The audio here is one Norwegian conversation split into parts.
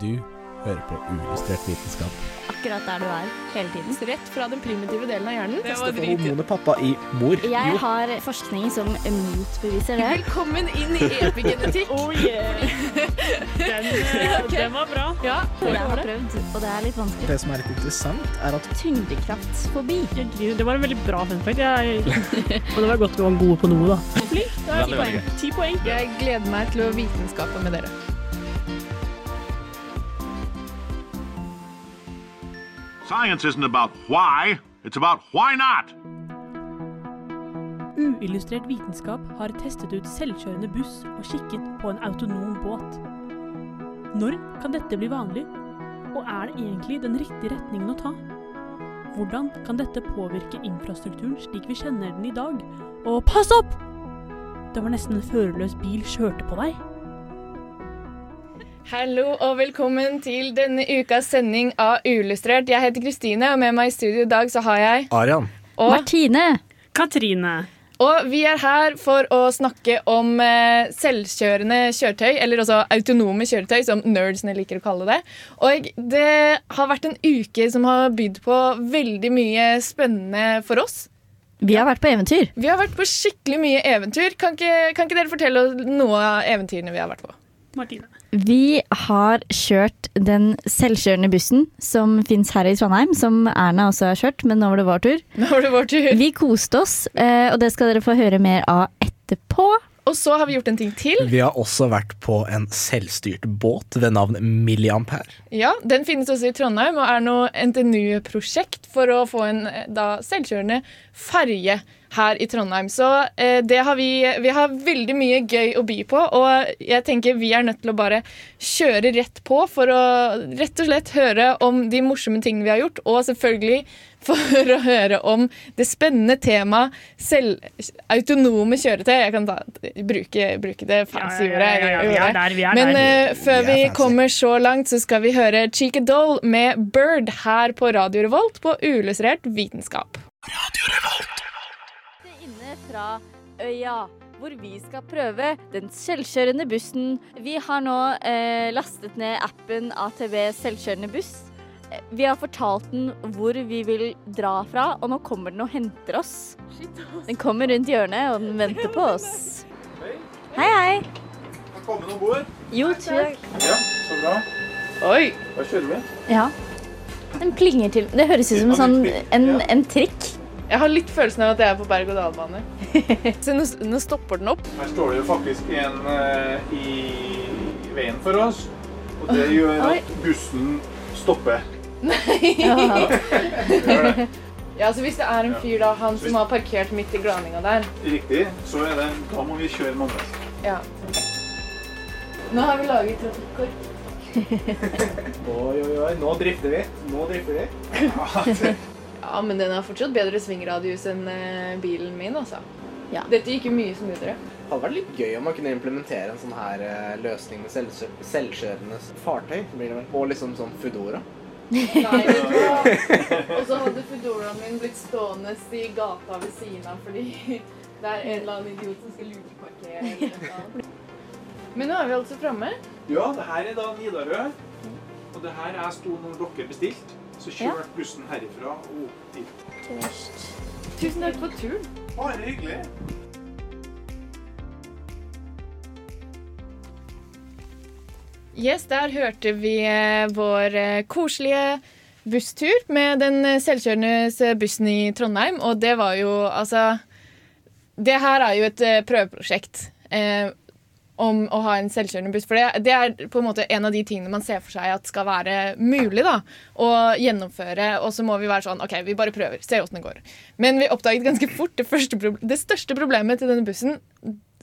Du hører på uillustrert vitenskap. akkurat der du er hele tiden. Rett fra den primitive delen av hjernen. Teste for hormonet pappa i mor. Jeg Jo. har forskning som motbeviser det. Velkommen inn i epigenetikk. Oh yeah! Den, okay. Den var bra. Ja, jeg har prøvd, og det er litt vanskelig. Det som er litt interessant, er at Tyngdekraftsfobi. forbi. Det var en veldig bra fun fact. Jeg, og det var godt vi var gode på noe, da. Flink. Det er ti poeng. Ti poeng. Jeg gleder meg til å vitenskape med dere. Science isn't about why, it's about why not. Uillustrert vitenskap har testet ut selvkjørende buss og kikket på en autonom båt. Når kan dette bli vanlig, og er det egentlig den riktige retningen å ta? Hvordan kan dette påvirke infrastrukturen slik vi kjenner den i dag? Og pass opp! Det var nesten en førerløs bil kjørte på deg. Hallo og velkommen til denne ukas sending av Uillustrert. Jeg heter Kristine, og med meg i studio i dag så har jeg Arian og, Martine. Katrine. og vi er her for å snakke om eh, selvkjørende kjøretøy, eller også autonome kjøretøy, som nerdsene liker å kalle det. Og det har vært en uke som har bydd på veldig mye spennende for oss. Vi har vært på eventyr. Vi har vært på skikkelig mye eventyr. Kan ikke, kan ikke dere fortelle noe av eventyrene vi har vært på? Martine. Vi har kjørt den selvkjørende bussen som fins her i Trondheim, som Erna også har kjørt, men nå var det vår tur. Nå var det vår tur. Vi koste oss, eh, og det skal dere få høre mer av etterpå. Og så har vi gjort en ting til. Vi har også vært på en selvstyrt båt ved navn Milliampere. Ja, Den finnes også i Trondheim og er nå NTNU-prosjekt for å få en eh, da, selvkjørende ferje her i Trondheim. Så eh, det har vi, vi har veldig mye gøy å by på, og jeg tenker vi er nødt til å bare kjøre rett på for å rett og slett høre om de morsomme tingene vi har gjort, og selvfølgelig for å høre om det spennende temaet selv, autonome kjøretøy. Jeg kan ta, bruke, bruke det fancy Ja, ja, ja, ja, er ordet. der, er Men eh, før Vi vi kommer så langt, så skal vi høre Cheeky Doll med Bird her på Radio Revolt på Uillustrert vitenskap. Inne fra øya, hvor vi skal prøve den selvkjørende bussen. Vi har nå eh, lastet ned appen ATV selvkjørende buss. Eh, Vi har fortalt den hvor vi vil dra fra, og nå kommer den og henter oss. Den kommer rundt hjørnet, og den venter på oss. Hei, hei. Velkommen om bord. Jo, takk. Ja, så bra. Oi! Da kjører vi. Ja. Den plinger til. Det høres ut som en, sånn, en, en trikk. Jeg har litt følelsen av at jeg er på berg-og-dal-bane. Så nå, nå stopper den opp. Her står det jo faktisk en eh, i veien for oss. Og det gjør at bussen stopper. Ja. Gjør det. Ja, så Hvis det er en fyr da, han som har parkert midt i glaninga der Riktig. Så er det, da må vi kjøre mandags. ja. Nå har vi laget trafikkork. Oi, oi, oi. Nå drifter vi. Nå drifter vi. Ja, men den har fortsatt bedre svingradius enn eh, bilen min. altså. Ja. Dette gikk jo mye smoothere. Det hadde vært litt gøy om man kunne implementere en sånn her eh, løsning med selvkjø- selvkjørende fartøy. Blir det vel. Og liksom sånn Foodora. Nei? Og så hadde Foodoraen min blitt stående i gata ved siden av fordi det er en eller annen idiot som skal lukeparkere. Men nå er vi altså framme. ja, det her er da Nidarø. Og det her er stolen når dere bestilte. Så kjørte bussen herifra og opp dit. Tusen takk for turen. Bare hyggelig. Yes, der hørte vi eh, vår eh, koselige busstur med den eh, selvkjørende bussen i Trondheim. Og det var jo altså Det her er jo et prøveprosjekt eh, om å ha en selvkjørende buss. For det, det er på en måte en av de tingene man ser for seg at skal være mulig da, å gjennomføre. Og så må vi være sånn OK, vi bare prøver. Se åssen det går. Men vi oppdaget ganske fort det, første det største problemet til denne bussen.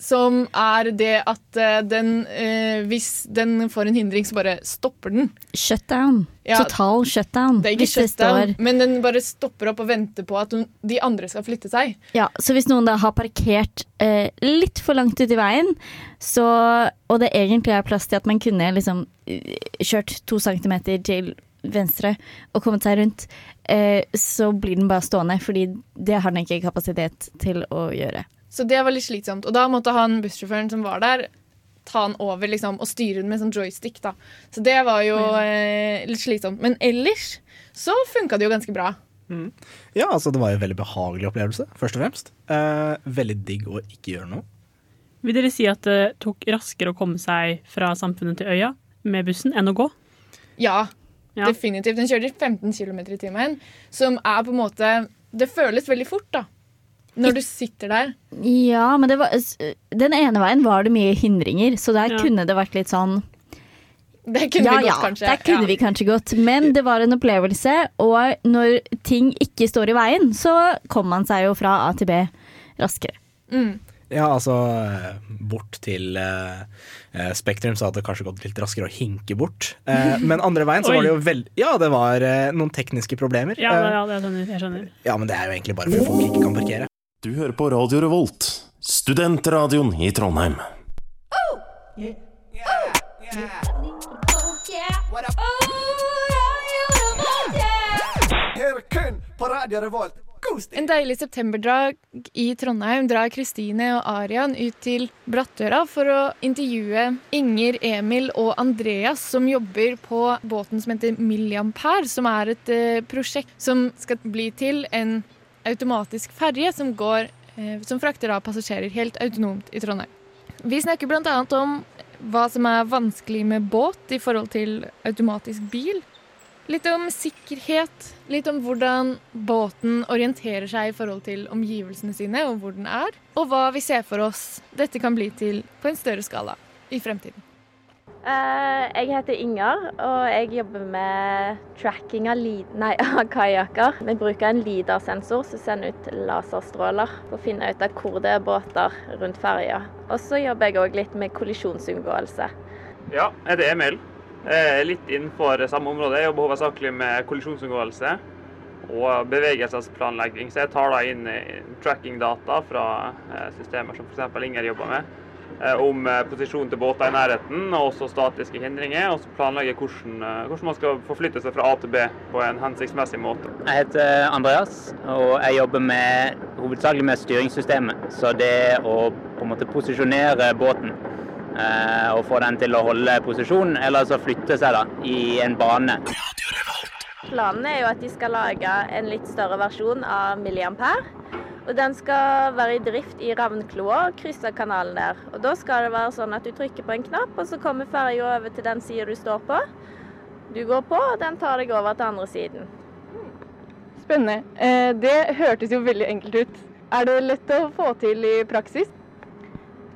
Som er det at eh, den eh, Hvis den får en hindring, så bare stopper den. Shutdown. Ja. Total shutdown. Det er ikke shutdown, men den bare stopper opp og venter på at de andre skal flytte seg. Ja, så hvis noen da har parkert eh, litt for langt ut i veien, så, og det egentlig er plass til at man kunne liksom eh, kjørt to centimeter til venstre og kommet seg rundt, eh, så blir den bare stående, fordi det har den ikke kapasitet til å gjøre. Så det var litt slitsomt. Og da måtte han bussjåføren som var der, ta den over liksom, og styre den med sånn joystick. da. Så det var jo eh, litt slitsomt. Men ellers så funka det jo ganske bra. Ja, altså det var jo en veldig behagelig opplevelse, først og fremst. Eh, veldig digg å ikke gjøre noe. Vil dere si at det tok raskere å komme seg fra samfunnet til øya med bussen enn å gå? Ja, Ja. definitivt. Den kjører 15 km i timen, som er på en måte Det føles veldig fort, da. Når du sitter der. Ja, men det var, den ene veien var det mye hindringer, så der Ja. kunne det vært litt sånn Det kunne Ja vi ja, gått, kanskje. der kunne Ja. vi kanskje gått. Men det var en opplevelse, og når ting ikke står i veien, så kommer man seg jo fra A til B raskere. Mm. Ja, altså eh, bort til eh, eh, Spektrum så hadde det kanskje gått litt raskere å hinke bort. Eh, men andre veien så var det jo veldig Ja, det var eh, noen tekniske problemer. Ja, Eh, det, ja, det skjønner jeg. skjønner. ja, men det er jo egentlig bare fordi folk ikke kan parkere. Du hører på Radio Revolt, studentradioen i Trondheim. En deilig septemberdag i Trondheim. Drar Kristine og Arian ut til Brattøra for å intervjue Inger, Emil og Andreas, som jobber på båten som heter Milliampere, som er et eh, prosjekt som skal bli til en automatisk ferje som, går, eh, som frakter av passasjerer helt autonomt i Trondheim. Vi snakker bl.a. om hva som er vanskelig med båt i forhold til automatisk bil. Litt om sikkerhet, litt om hvordan båten orienterer seg i forhold til omgivelsene sine og hvor den er, og hva vi ser for oss dette kan bli til på en større skala i fremtiden. Eh, jeg heter Inger, og jeg jobber med tracking av, nei, av kajakker. Vi bruker en LIDAR-sensor som sender ut laserstråler for å finne ut av hvor det er båter rundt ferja. Og så jobber jeg òg litt med kollisjonsunngåelse. Ja, jeg heter Emil. Litt innenfor samme område. Jeg jobber hovedsakelig med kollisjonsunngåelse og bevegelsesplanlegging. Så jeg tar da inn trackingdata tracking-data fra eh, systemer som f.eks. Inger jobber med, eh, om posisjonen til båter i nærheten og også statiske hindringer. Og så planlegge hvordan, eh, hvordan man skal forflytte seg fra A til B på en hensiktsmessig måte. Jeg heter Andreas, og jeg jobber med, hovedsakelig med styringssystemet. Så det å på en måte posisjonere båten eh, og få den til å holde posisjon, eller så flytte seg da, i en bane. Planen er jo at de skal lage en litt større versjon av Milliampere. Og den skal være i drift i Ravnkloa og krysse kanalen der. Og da skal det være sånn at du trykker på en knapp, og så kommer ferja over til den sida du står på. Du går på, og den tar deg over til andre siden. Spennende. Eh, Det hørtes jo veldig enkelt ut. Er det lett å få til i praksis?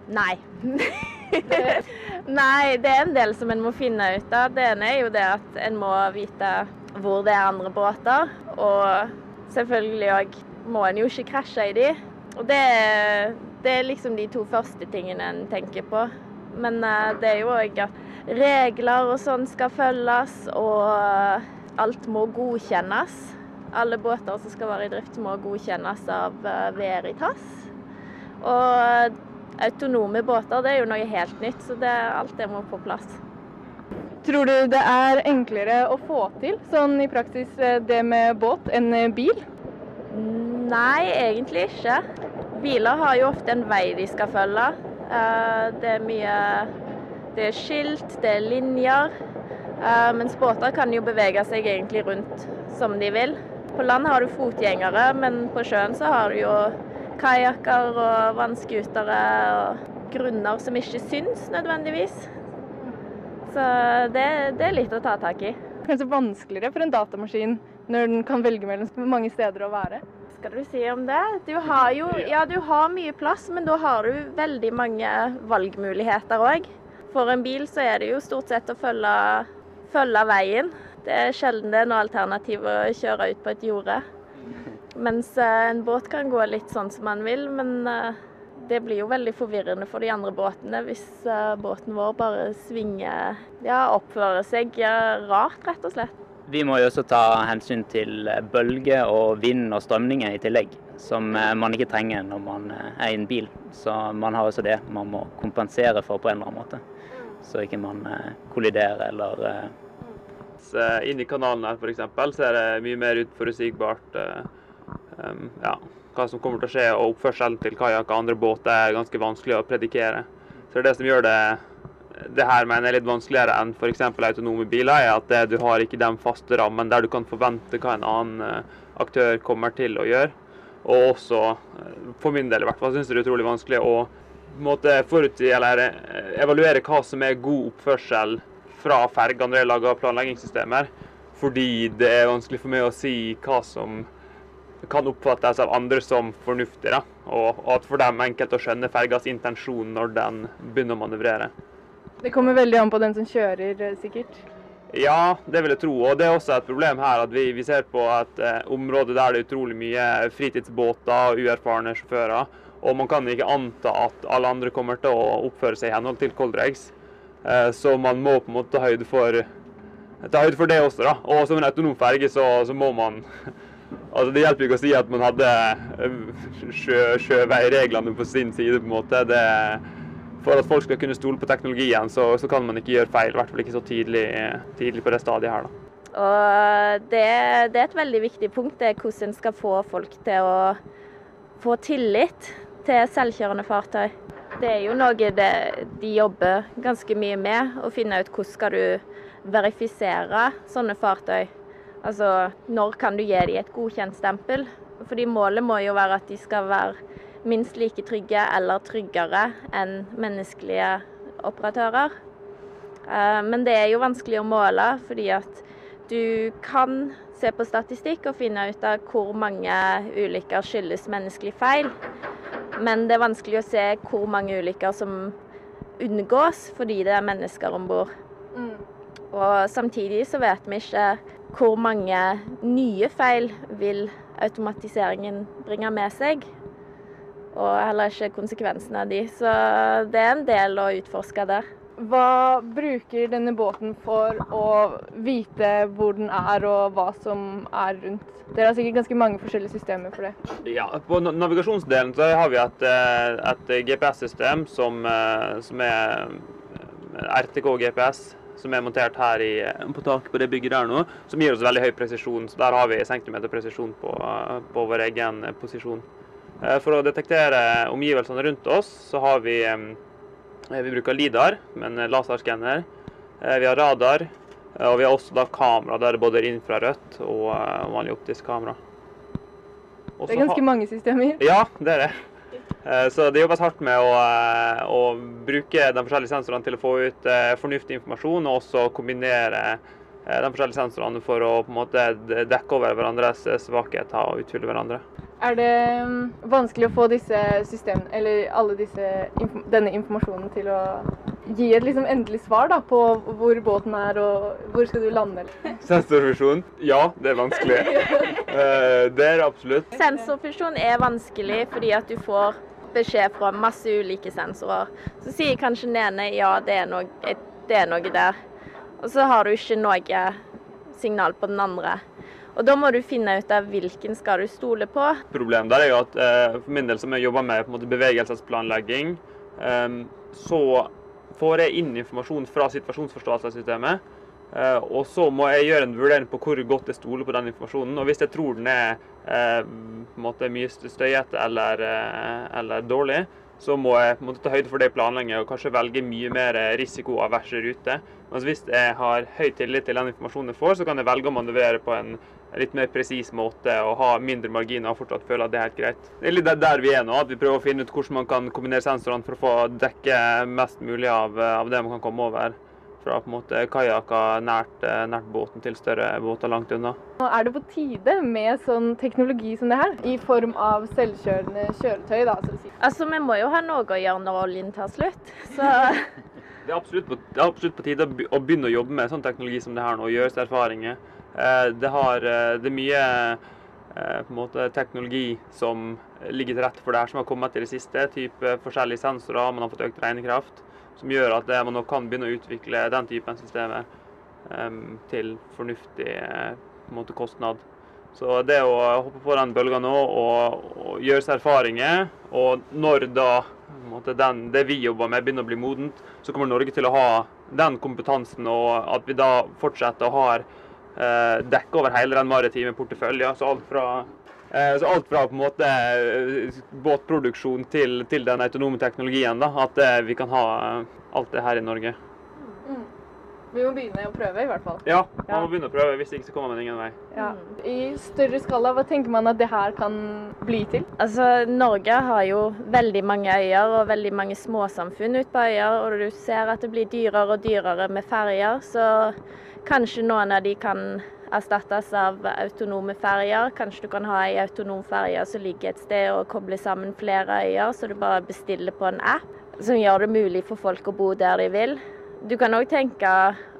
Nei. Nei, det er en del som en må finne ut av. Det ene er jo det at en må vite hvor det er andre båter. Og selvfølgelig òg må en jo ikke krasje i de. Og det, det er liksom de to første tingene en tenker på. Men eh, det er jo òg at regler og sånn skal følges, og alt må godkjennes. Alle båter som skal være i drift må godkjennes av eh, Veritas. Og autonome båter det er jo noe helt nytt, så det, alt det må på plass. Tror du det er enklere å få til sånn i praksis eh, det med båt enn eh, bil? Nei, egentlig ikke. Biler har jo ofte en vei de skal følge. Eh, Det er mye Det er skilt, det er linjer. Eh, Mens båter kan jo bevege seg egentlig rundt som de vil. På land har du fotgjengere, men på sjøen så har du jo kajakker og vannskutere og grunner som ikke syns nødvendigvis. Så det, det er litt å ta tak i. Kanskje vanskeligere for en datamaskin når den kan velge mellom mange steder å være? skal du si om det? Du har jo ja, du har mye plass, men da har du veldig mange valgmuligheter òg. For en bil så er det jo stort sett å følge, følge veien. Det er sjelden det er noe alternativ å kjøre ut på et jorde. Mens eh, en båt kan gå litt sånn som man vil, men eh, det blir jo veldig forvirrende for de andre båtene hvis eh, båten vår bare svinger Ja, oppfører seg rart, rett og slett. Vi må jo også ta hensyn til bølge og vind og strømninger i tillegg, som eh, man ikke trenger når man eh, er i en bil. Så man har også det man må kompensere for på en eller annen måte. Så ikke man eh, kolliderer eller eh, eh, Inni kanalen her f.eks. så er det mye mer uforutsigbart eh, ja, hva som kommer til å skje. Og oppførselen til kajakk og andre båter er ganske vanskelig å predikere. Så det er det som gjør det det her mener jeg er litt vanskeligere enn f.eks. autonome biler, er at du har ikke den faste rammen der du kan forvente hva en annen eh, aktør kommer til å gjøre. Og også, eh, for min del i hvert fall, syns jeg det er utrolig vanskelig å måte forutsi eller eh, evaluere hva som er god oppførsel fra ferga når jeg lager planleggingssystemer. Fordi det er vanskelig for meg å si hva som kan oppfattes av andre som fornuftig. Og, at for dem enkelt å skjønne fergas intensjon når den begynner å manøvrere. Det kommer veldig an på den som kjører, eh, sikkert. Ja, det vil jeg tro. Og det er også et problem her at vi, vi ser på et eh, område der det er utrolig mye fritidsbåter og uerfarne sjåfører. Og man kan ikke anta at alle andre kommer til å oppføre seg i henhold til Coldregs. Eh, så man må på en måte ta høyde for, ta høyde for det også. da. Og som en autonom ferge så, så må man Altså, det hjelper ikke å si at man hadde eh, sjø, sjøveireglene på sin side. på en måte. Det, for at folk skal kunne stole på teknologien, så, så kan man ikke gjøre feil. I hvert fall ikke så tidlig, tidlig på det stadiet her. da. Og det, det, er et veldig viktig punkt, det er hvordan en skal få folk til å få tillit til selvkjørende fartøy. Det er jo noe det, de jobber ganske mye med, å finne ut hvordan skal du verifisere sånne fartøy. Altså, når kan du gi dem et godkjent stempel? Fordi målet må jo være at de skal være minst like trygge eller tryggere enn menneskelige operatører. Eh, men det er jo vanskelig å måle, fordi at du kan se på statistikk og finne ut av hvor mange ulykker skyldes menneskelig feil. Men det er vanskelig å se hvor mange ulykker som unngås fordi det er mennesker om bord. Mm. Og samtidig så vet vi ikke hvor mange nye feil vil automatiseringen bringe med seg. Og heller ikke konsekvensene av de. Så det er en del å utforske der. Hva bruker denne båten for å vite hvor den er og hva som er rundt? Dere har sikkert ganske mange forskjellige systemer for det. Ja, På navigasjonsdelen så har vi et, eh, et GPS-system som, eh, som, er eh, RTK GPS som er montert her i, på taket på det bygget der nå, som gir oss veldig høy presisjon. Så der har vi centimeterpresisjon på, på vår egen posisjon. Eh, for å detektere omgivelsene rundt oss, så har vi eh, Vi bruker LIDAR med en laserskanner. Eh, vi har radar, og vi har også da kamera der både infrarødt og vanlig optisk kamera. Også det er ganske mange systemer. Ja, det er det. Så det jobbes hardt med å, å, bruke de forskjellige sensorene til å få ut fornuftig informasjon, og også kombinere de forskjellige sensorene for å på en måte dekke over hverandres svakheter og utfylle hverandre. Er det mm, vanskelig å få disse systemene, eller alle disse, denne informasjonen til å gi et liksom endelig svar da, på hvor båten er og hvor skal du lande? Sensorfusjon? Ja, det er vanskelig. det er det absolutt. Sensorfusjon er vanskelig fordi at du får beskjed fra masse ulike sensorer. Så sier kanskje den ene ja, det er, noe, det er noe der. Og så har du ikke noe signal på den andre. Og da må du finne ut av hvilken skal du stole på. Problemet der er jo at eh, for min del som jeg jobber med måte, bevegelsesplanlegging, eh, så får jeg inn informasjon fra situasjonsforståelsessystemet. Eh, og så må jeg gjøre en vurdering på hvor godt jeg stoler på den informasjonen. Og hvis jeg tror den er måte, mye støyete eller, uh, eller, dårlig, så må jeg måte, ta høyde for det i planleggingen og kanskje velge mye mer risikoaverse rute. Mens hvis jeg har høy tillit til den informasjonen jeg får, så kan jeg velge å manøvrere på en litt mer presis måte og ha mindre marginer og fortsatt føle at det er helt greit. Det er litt der vi er nå, at vi prøver å finne ut hvordan man kan kombinere sensorene for å få dekke mest mulig av, av det man kan komme over fra på en måte kajakker nært, eh, nært, båten til større båter langt unna. Er det på tide med sånn teknologi som det her, i form av selvkjørende kjøretøy? da? Si. Altså, Vi må jo ha noe å gjøre når oljen tar slutt. Så det, er på, det er absolutt på tide å begynne å jobbe med sånn teknologi som det her nå, gjøre seg erfaringer. Eh, det, har, eh, det er mye en måte teknologi som ligger til rette for det her, som har kommet til det siste. Type forskjellige sensorer, man har fått økt regnekraft som gjør at man nok kan begynne å utvikle den typen systemer um, til fornuftig måte, kostnad. Så det å hoppe på den bølga nå og, og, gjøre seg erfaringer, og når da den, det vi jobber med, begynner å bli modent, så kommer Norge til å ha den kompetansen, og at vi da fortsetter å ha uh, dekke over hele den maritime porteføljen. Så alt fra Eh, så alt fra på en måte eh, båtproduksjon til, til den autonome teknologien. Da, at eh, vi kan ha alt det her i Norge. Vi må begynne å prøve, i hvert fall. Ja, man må begynne å prøve. Hvis ikke så kommer man ingen vei. Ja. I større skala, hva tenker man at det her kan bli til? Altså, Norge har jo veldig mange øyer og veldig mange småsamfunn ute på øyer, og du ser at det blir dyrere og dyrere med ferjer, så kanskje noen av de kan erstattes av autonome ferjer. Kanskje du kan ha ei autonom ferje som ligger et sted og kobler sammen flere øyer, så du bare bestiller på en app som gjør det mulig for folk å bo der de vil. Du kan òg tenke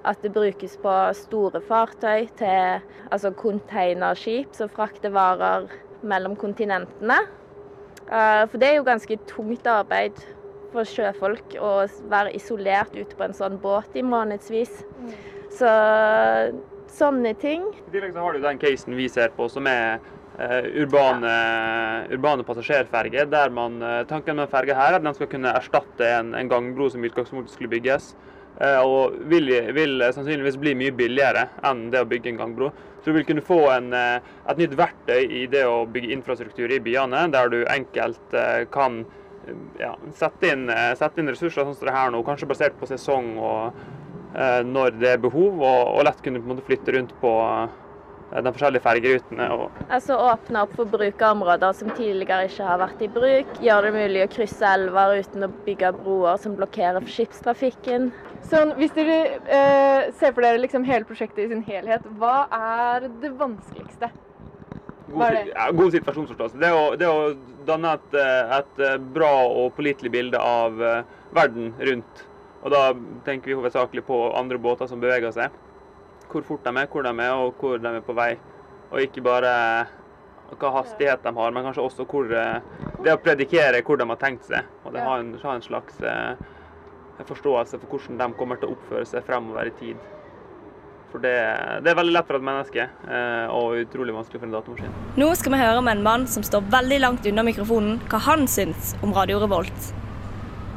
at det brukes på store fartøy til altså containerskip som frakter varer mellom kontinentene. Eh, For det er jo ganske tungt arbeid for sjøfolk å være isolert ute på en sånn båt i månedsvis. Så sånne ting. I tillegg så har du den casen vi ser på, som er uh, urbane, urbane passasjerferger. Der man, eh, tanken med ferga her er at den skal kunne erstatte en, en gangbro som i utgangspunktet skulle bygges. Uh, og vil, vil sannsynligvis bli mye billigere enn det å bygge en gangbro. Så du vil kunne få en, et nytt verktøy i det å bygge infrastruktur i byene, der du enkelt kan ja, sette, inn, sette inn ressurser sånn som det her nå, kanskje basert på sesong og når det er behov, og, og lett kunne på en måte flytte rundt på eh, de forskjellige fergerutene. Og, Altså åpne opp for bruk av områder som tidligere ikke har vært i bruk. Gjøre det mulig å krysse elver uten å bygge broer som blokkerer for skipstrafikken. Sånn, hvis dere eh, ser for dere liksom hele prosjektet i sin helhet, hva er det vanskeligste? God, det? ja, god situasjonsforståelse. Det å, det å danne et, eh, et eh, bra og pålitelig bilde av eh, verden rundt. Og da tenker vi hovedsakelig på andre båter som beveger seg. Hvor fort de er, hvor de er, og hvor de er på vei. Og ikke bare hva hastighet de har, men kanskje også hvor eh, Det å predikere hvor de har tenkt seg. Og det har en, har en slags eh, forståelse for hvordan de kommer til å oppføre seg fremover i tid. For det, det er veldig lett for et menneske, eh, og utrolig vanskelig for en datamaskin. Nå skal vi høre med en mann som står veldig langt unna mikrofonen, hva han syns om Radio Revolt.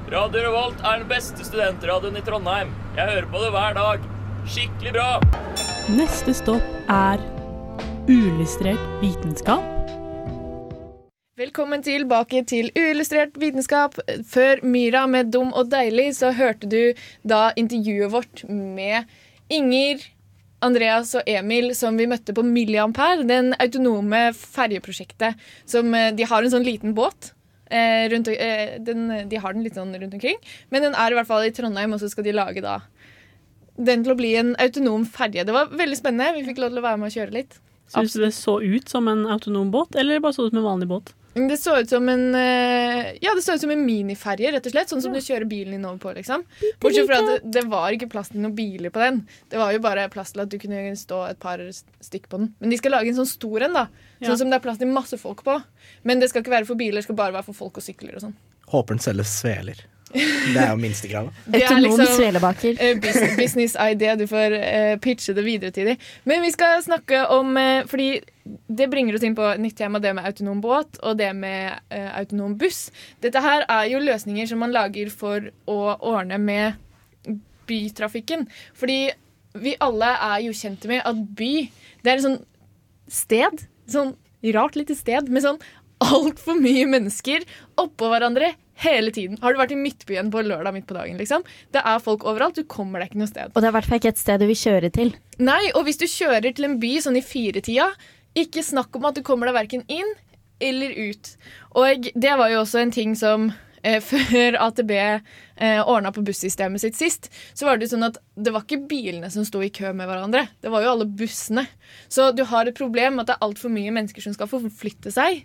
Radio Revolt er den beste studentradioen i Trondheim. Jeg hører på det hver dag. Skikkelig bra! Neste stopp er uillustrert vitenskap. Velkommen tilbake til uillustrert vitenskap. Før Myra med Dum og deilig, så hørte du da intervjuet vårt med Inger, Andreas og Emil som vi møtte på Milliampere, den autonome ferjeprosjektet som eh, De har en sånn liten båt. Eh, rundt, eh, den, de har den litt sånn rundt omkring, men den er i hvert fall i Trondheim, og så skal de lage da den til å bli en autonom ferje. Det var veldig spennende. Vi fikk lov til å være med og kjøre litt. Syns du det så ut som en autonom båt, eller bare så ut som en vanlig båt? Det så ut som en eh, Ja, det så ut som en miniferje, rett og slett. Sånn som du kjører bilen din over på, liksom. Bortsett fra at det, det var ikke plass til noen biler på den. Det var jo bare plass til at du kunne stå et par stykk på den. Men de skal lage en sånn stor en, da. Sånn Ja. som det er plass til masse folk på. Men det skal ikke være for biler, det skal bare være for folk og sykler og sånn. Håper den selger sveler. Det er jo minstekravet. Det er liksom svelebaker. eh, business idea. Du får eh, pitche det videre til dem. Men vi skal snakke om Fordi det bringer oss inn på nytt tema, det med autonom båt og det med eh, autonom buss. Dette her er jo løsninger som man lager for å ordne med bytrafikken. Fordi vi alle er jo kjent med at by Det er et sånn sted. Sånn rart lite sted med sånn altfor mye mennesker oppå hverandre hele tiden. Har du vært i Midtbyen på lørdag midt på dagen? liksom? Det er folk overalt. Du kommer deg ikke noe sted. Og det er i hvert fall ikke et sted du vil kjøre til. Nei, og hvis du kjører til en by sånn i firetida, ikke snakk om at du kommer deg verken inn eller ut. Og det var jo også en ting som eh, før AtB eh, ordna på bussystemet sitt sist, så var det jo sånn at det var ikke bilene som sto i kø med hverandre, det var jo alle bussene. Så du har et problem med at det er altfor mye mennesker som skal forflytte seg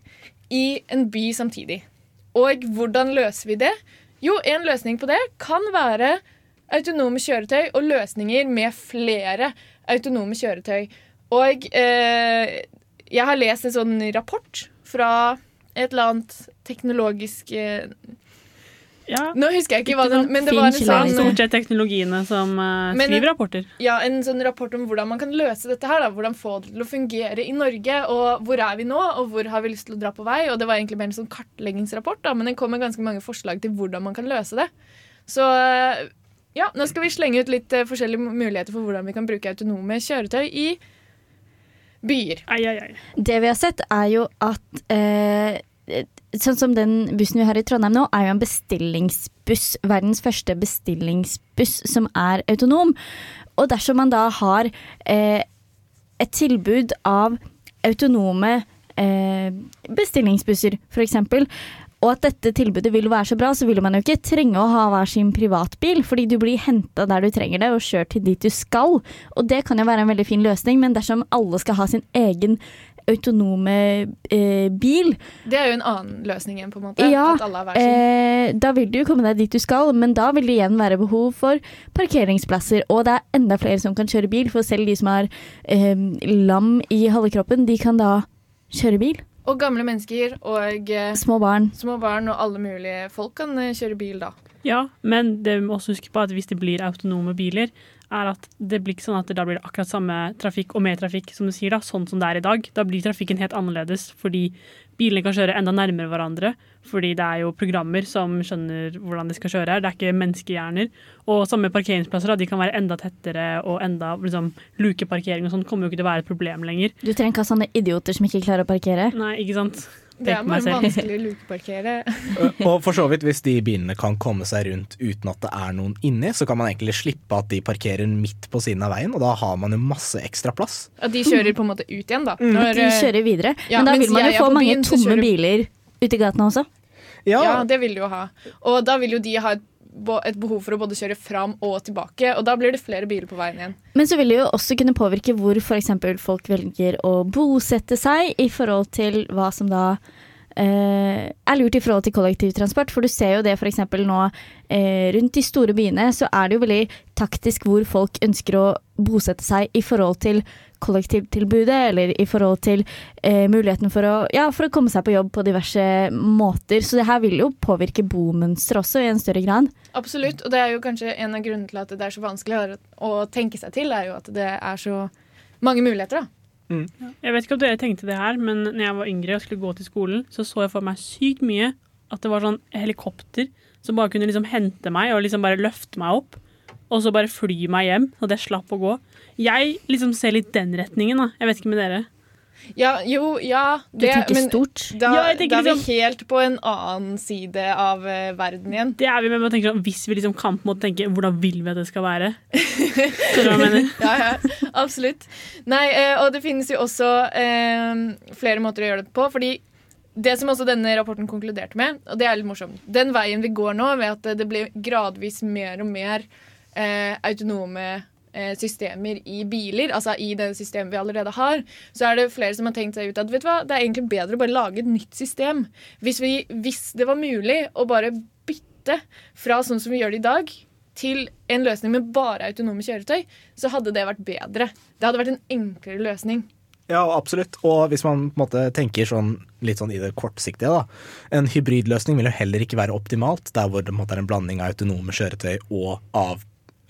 i en by samtidig. Og hvordan løser vi det? Jo, en løsning på det kan være autonome kjøretøy og løsninger med flere autonome kjøretøy. Og eh, jeg har lest en sånn rapport fra et eller annet teknologisk ja. Nå husker jeg ikke hva den Men det var en sånn Stort sett teknologiene som eh, Men- skriver rapporter. ja, en sånn rapport om hvordan man kan løse dette her. Da. Hvordan få det til å fungere i Norge, og hvor er vi nå, og hvor har vi lyst til å dra på vei. Og det var egentlig mer en sånn kartleggingsrapport, da, men den kom med ganske mange forslag til hvordan man kan løse det. Så eh, ja, nå skal vi slenge ut litt uh, forskjellige muligheter for hvordan vi kan bruke autonome kjøretøy i byer. Det vi har sett, er jo at eh, sånn som den bussen vi har i Trondheim nå, er jo en bestillingsbuss. Verdens første bestillingsbuss som er autonom. Og dersom man da har eh, et tilbud av autonome eh, bestillingsbusser, f.eks., og at dette tilbudet vil være så bra, så vil man jo ikke trenge å ha hver sin privatbil, fordi du blir henta der du trenger det, og kjørt til dit du skal. Og det kan jo være en veldig fin løsning, men dersom alle skal ha sin egen autonome eh, bil Det er jo en annen løsning igjen, på en måte. ja, At alle har hver sin. eh, da vil du jo komme deg dit du skal, men da vil det igjen være behov for parkeringsplasser. Og det er enda flere som kan kjøre bil, for selv de som har eh, lam i halve kroppen, de kan da kjøre bil. Og gamle mennesker og eh, Små barn. små barn og alle mulige folk kan eh, kjøre bil da. Ja, men det vi må også huske på at hvis det blir autonome biler, er at det blir ikke sånn at det da blir det akkurat samme trafikk og mer trafikk, som du sier, da, sånn som det er i dag. Da blir trafikken helt annerledes, fordi bilene kan kjøre enda nærmere hverandre. Fordi det er jo programmer som skjønner hvordan de skal kjøre. her. Det er ikke menneskehjerner. Og samme parkeringsplasser, da, de kan være enda tettere, og enda liksom, lukeparkering og sånn kommer jo ikke til å være et problem lenger. Du trenger ikke ha sånne idioter som ikke klarer å parkere. Nei, ikke sant. Det er bare vanskelig å lukeparkere. Og for så vidt, hvis de bilene kan komme seg rundt uten at det er noen inni, så kan man egentlig slippe at de parkerer midt på siden av veien, og da har man jo masse ekstra plass. At de kjører på en måte ut igjen, da. Mm, Når, de eh, kjører videre. ja, men da vil man jo få mange byen, tomme kjører- biler ute i gatene også. Ja. det vil de jo ha. Og da vil jo de ha et, et behov for å både kjøre fram og tilbake, og da blir det flere biler på veien igjen. Men så vil det jo også kunne påvirke hvor f.eks. folk velger å bosette seg i forhold til hva som da er lurt i forhold til kollektivtransport. For du ser jo det f.eks. nå eh, rundt de store byene, så er det jo veldig taktisk hvor folk ønsker å bosette seg i forhold til kollektivtilbudet, eller i forhold til eh, muligheten for å, ja, for å komme seg på jobb på diverse måter. Så det her vil jo påvirke bomønsteret også i en større grad. Absolutt, og det er jo kanskje en av grunnene til at det er så vanskelig å tenke seg til, er jo at det er så mange muligheter, da. Jeg vet ikke om dere tenkte det her, men når jeg var yngre og skulle gå til skolen, så så jeg for meg sykt mye at det var sånn helikopter som bare kunne liksom hente meg og liksom bare løfte meg opp, og så bare fly meg hjem, at jeg slapp å gå. Jeg liksom ser litt den retningen, da. Jeg vet ikke med dere. Ja, jo, ja Du tenker men stort. Da, Ja, jeg tenker da er vi liksom- helt på en annen side av uh, verden igjen. Det er vi med å tenke sånn, Hvis vi liksom kan på en måte tenke hvordan vil vi at det skal være? Skjønner du hva jeg mener? ja, ja, absolutt. Nei, uh, og det finnes jo også uh, flere måter å gjøre det på. Fordi det som også denne rapporten konkluderte med, og det er litt morsomt Den veien vi går nå, ved at det blir gradvis mer og mer eh, autonome systemer i biler, altså i det systemet vi allerede har, så er det flere som har tenkt seg ut at vet du hva, det er egentlig bedre å bare lage et nytt system. Hvis, vi, hvis det var mulig å bare bytte fra sånn som vi gjør det i dag, til en løsning med bare autonome kjøretøy, så hadde det vært bedre. Det hadde vært en enklere løsning. Ja, absolutt. Og hvis man på en måte tenker sånn, litt sånn i det kortsiktige, da. En hybridløsning vil jo heller ikke være optimalt, der hvor det måte er en blanding av autonome kjøretøy og av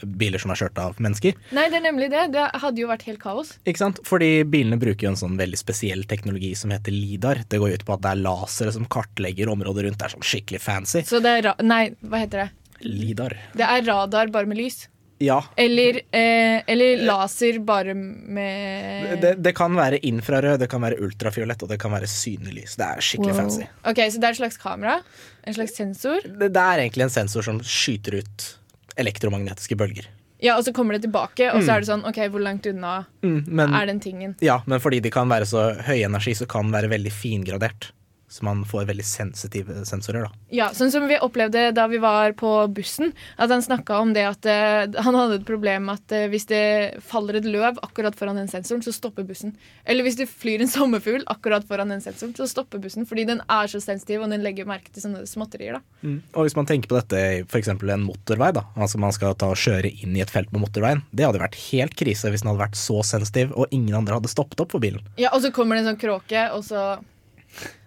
biler som er kjørt av mennesker. Nei, det er nemlig det. Det hadde jo vært helt kaos. Ikke sant? Fordi bilene bruker jo en sånn veldig spesiell teknologi som heter LIDAR. Det går ut på at det er lasere som kartlegger området rundt. Det er sånn skikkelig fancy. Så det er ra Nei, hva heter det? LIDAR. Det er radar bare med lys. Ja. Eller, eh, eller laser bare med Det, det kan være infrarød, det kan være ultrafiolett og det kan være synlig lys. Det er skikkelig fancy. Ok, Så det er et slags kamera? En slags sensor? Det, det er egentlig en sensor som skyter ut elektromagnetiske bølger. Ja, og så kommer det tilbake, og Mm. så er det sånn OK, hvor langt unna Mm, men- er den tingen? Ja, men fordi de kan være så høy energi, så kan den være veldig fingradert. Så man får veldig sensitive sensorer, da. Ja, sånn som vi opplevde da vi var på bussen. At han snakka om det at uh, han hadde et problem med at uh, hvis det faller et løv akkurat foran den sensoren, så stopper bussen. Eller hvis det flyr en sommerfugl akkurat foran den sensoren, så stopper bussen. Fordi den er så sensitiv, og den legger merke til sånne småtterier. da. Og hvis man tenker på dette i f.eks. en motorvei, da. Altså man skal ta og kjøre inn i et felt på motorveien. Det hadde vært helt krise hvis den hadde vært så sensitiv og ingen andre hadde stoppet opp for bilen. Ja, Og så kommer det en sånn kråke, og så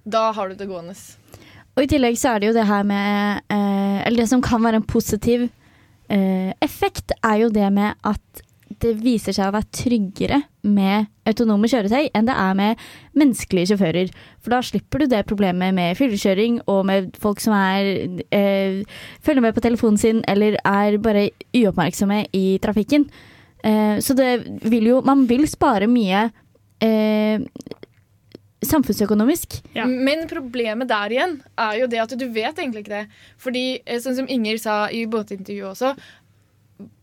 Da har du det gående. Og i tillegg så er det jo det her med eh, Eller det som kan være en positiv eh, effekt, er jo det med at det viser seg å være tryggere med autonome kjøretøy enn det er med menneskelige sjåfører. For da slipper du det problemet med fyllekjøring og med folk som er eh, følger med på telefonen sin eller er bare uoppmerksomme i trafikken. Eh, så det vil jo Man vil spare mye eh, samfunnsøkonomisk. Men problemet der igjen er jo det at du vet egentlig ikke det. Fordi, eh, sånn som Inger sa i båtintervjuet også,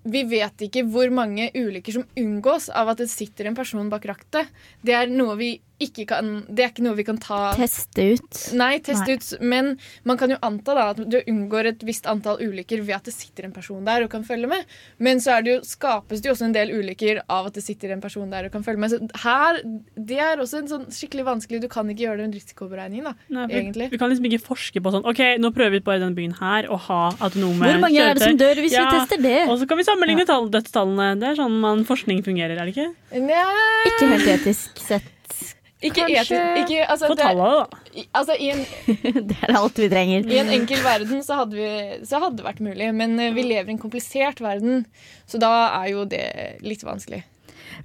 vi vet ikke hvor mange ulykker som unngås av at det sitter en person bak rattet. Det er noe vi ikke kan Det er ikke noe vi kan ta Teste ut. Nei, teste Nei. ut. Men man kan jo anta da at du unngår et visst antall ulykker ved at det sitter en person der og kan følge med. Men så er det jo, skapes det jo også en del ulykker av at det sitter en person der og kan følge med. Så her, Det er også en sånn skikkelig vanskelig Du kan ikke gjøre det med en risikoberegning, da. Nei, egentlig. Vi kan liksom ikke forske på sånn OK, nå prøver vi bare i denne byen her å ha autonome Hvor mange er det som dør hvis vi tester det? Og så kan vi sammenligne ja. dødstallene. Det er sånn man forskning fungerer, er det ikke? Ikke helt etisk sett. Ikke Kanskje- etisk ikke, altså, Få det- da. Altså, i en, Det er alt vi trenger. I en enkel verden så hadde, vi, så hadde det vært mulig, men eh, vi lever i en komplisert verden, så da er jo det litt vanskelig.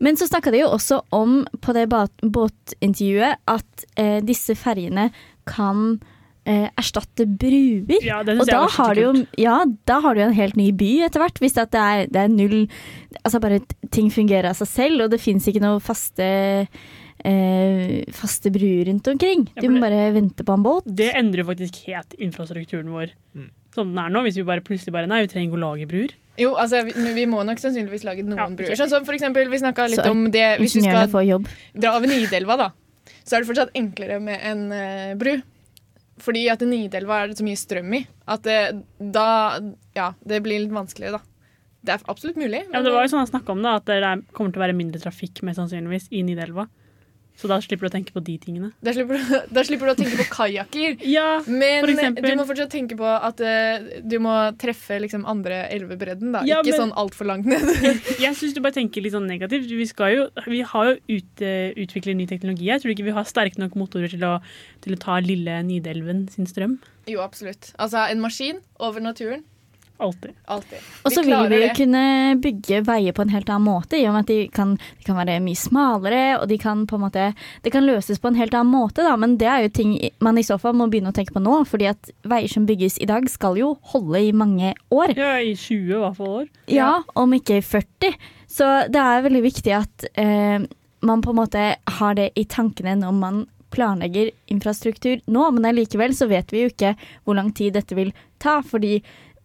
Men så snakka de jo også om på det båtintervjuet at eh, disse ferjene kan eh, erstatte bruer. Ja, det synes og jeg da skikkelig har, du jo, ja, da har du jo en helt ny by etter hvert, hvis det, er, det er null Altså bare ting fungerer av seg selv, og det fins ikke noe faste eh, faste bruer rundt omkring. Ja, Du må bare vente på en båt. Det endrer faktisk helt infrastrukturen vår som den er nå. Hvis vi bare plutselig bare Nei, vi trenger ikke å lage bruer. Jo, altså, vi, vi må nok sannsynligvis lage noen Ja, bruer. Sånn som for eksempel, vi snakka litt Så om det Hvis vi skal jobb. dra over Nidelva, da, så er det fortsatt enklere med en uh, bru. Fordi at i Nidelva er det så mye strøm i at det, da Ja, det blir litt vanskeligere, da. Det er absolutt mulig. Ja, men det var jo sånn han snakka om det, at det er, kommer til å være mindre trafikk mest sannsynligvis i Nidelva. Så da slipper du å tenke på de tingene. Da slipper, du, da slipper du å tenke på kajakker. Ja, men eksempel. du må fortsatt tenke på at uh, du må treffe liksom andre elvebredden. da. Ja, Ikke men- sånn altfor langt ned. Jeg syns du bare tenker litt sånn negativt. Vi, jo, vi har jo ut, uh, utviklet ny teknologi. Jeg tror ikke vi har sterke nok motorer til å, til å ta lille Nidelven sin strøm. jo, absolutt. Altså en maskin over naturen. Alltid. Alltid. Og så vil vi jo kunne bygge veier på en helt annen måte, i og med at de kan, de kan være mye smalere, og de kan på en måte Det kan løses på en helt annen måte, da, men det er jo ting man i så fall må begynne å tenke på nå, fordi at veier som bygges i dag, skal jo holde i mange år. Ja, i 20 i hvert fall år. Ja, om ikke 40. Så det er veldig viktig at eh, man på en måte har det i tankene når man planlegger infrastruktur nå, men allikevel så vet vi jo ikke hvor lang tid dette vil ta, fordi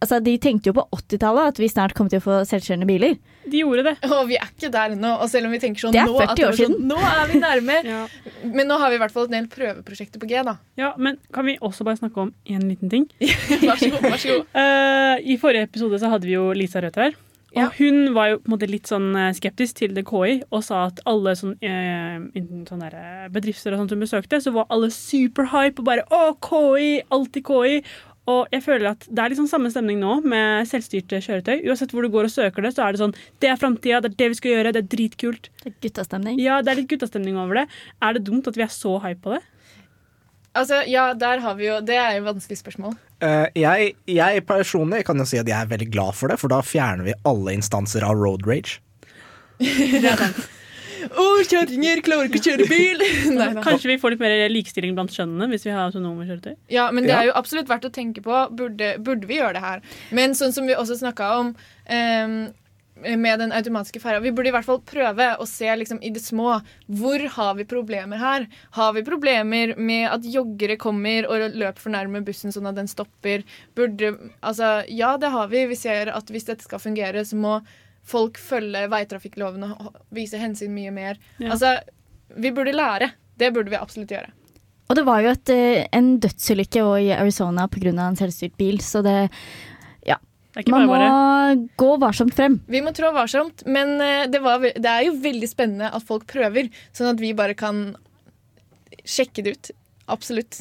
altså, de tenkte jo på 80-tallet at vi snart kom til å få selvkjørende biler. De gjorde det. Og vi er ikke der ennå. Og selv om vi tenker sånn Det er nå, 40 at år siden. sånn, nå er vi nærme. Men nå har vi i hvert fall et del prøveprosjekter på G, da. Ja, men kan vi også bare snakke om én liten ting? Vær så god. vær så god. uh, I forrige episode så hadde vi jo Lisa Rødt her. Og hun var jo på en måte litt sånn eh, skeptisk til det KI og sa at alle sånn, eh, sånne eh, bedrifter og sånt hun besøkte, så var alle superhype og bare 'Å, KI! Alltid KI!' Og jeg føler at det er liksom samme stemning nå med selvstyrte kjøretøy. Uansett hvor du går og søker det, så er det sånn Det er framtida, det er det vi skal gjøre, det er dritkult. Det er guttastemning. Ja, det er litt guttastemning over det. Er det dumt at vi er så hype på det? Altså, ja, der har vi jo Det er jo et vanskelig spørsmål. Uh, jeg, jeg personlig kan jo si at jeg er veldig glad for det, for da fjerner vi alle instanser av road rage. Å, kjerringer klarer ikke å kjøre bil! Nei. Kanskje vi får litt mer likestilling blant kjønnene hvis vi har autonome kjøretøy? Ja, men det er jo absolutt verdt å tenke på. Burde, burde vi gjøre det her? Men sånn som vi også snakka om um, med den automatiske ferja, vi burde i hvert fall prøve å se liksom, i det små. Hvor har vi problemer her? Har vi problemer med at joggere kommer og løper for nærme bussen sånn at den stopper? Burde Altså, ja, det har vi. Vi ser at hvis dette skal fungere, så må folk følger veitrafikklovene og viser hensyn mye mer. Ja. Altså, vi burde lære. Det burde vi absolutt gjøre. Og det var jo et, eh, en dødsulykke i Arizona pga. en selvstyrt bil, så det Ja. Det Man bare må gå varsomt frem. Vi må trå varsomt, men eh, det, var, det er jo veldig spennende at folk prøver, sånn at vi bare kan sjekke det ut. Absolutt.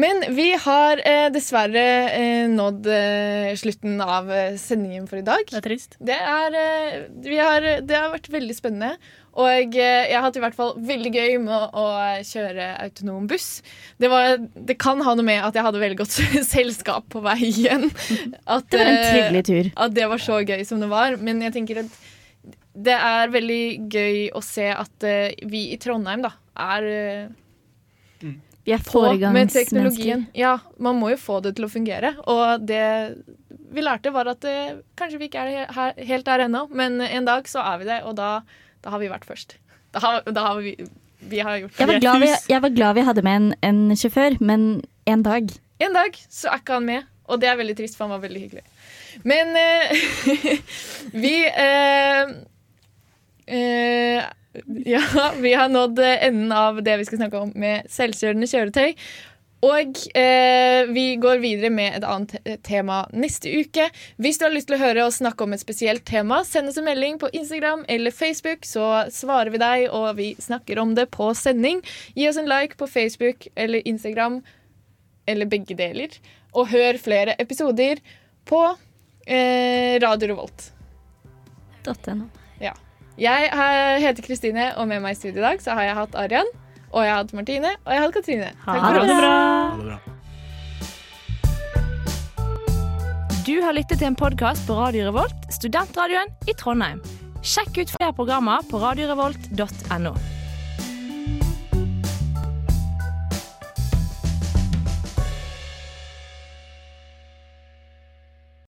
Men vi har eh, dessverre eh, nådd eh, slutten av eh, sendingen for i dag. Det er trist. Det, er, eh, vi har, det har vært veldig spennende. Og eh, jeg har hatt i hvert fall veldig gøy med å, å kjøre autonom buss. Det, var, det kan ha noe med at jeg hadde veldig godt selskap på veien. At, Det var en trivelig tur. At det var så gøy som det var. Men jeg tenker at det er veldig gøy å se at vi i Trondheim da, er eh, Vi er foregangsmennesker. Ja, man må jo få det til å fungere. Og det vi lærte, var at eh, kanskje vi ikke er her, helt der ennå, men en dag så er vi det, og da, da har vi vært først. Da har, da har vi vi har gjort Jeg var, glad vi, jeg var glad vi hadde med en, en sjåfør, men en dag. En dag så er ikke han med, og det er veldig trist, for han var veldig hyggelig. Men eh, vi eh, eh, Ja, vi har nådd enden av det vi skal snakke om med selvkjørende kjøretøy. Og eh, vi går videre med et annet tema neste uke. Hvis du har lyst til å høre oss snakke om et spesielt tema, send oss en melding på Instagram eller Facebook, så svarer vi deg, og vi snakker om det på sending. Gi oss en like på Facebook eller Instagram, eller begge deler. Og hør flere episoder på eh, Radio Revolt. .no. Jeg heter Kristine, og med meg i studio i dag så har jeg hatt Arian, og jeg har hatt Martine, og jeg har hatt Katrine. Takk for bra. Du har lyttet til en podkast på Radio Revolt, studentradioen i Trondheim. Sjekk ut flere programmer på radiorevolt.no.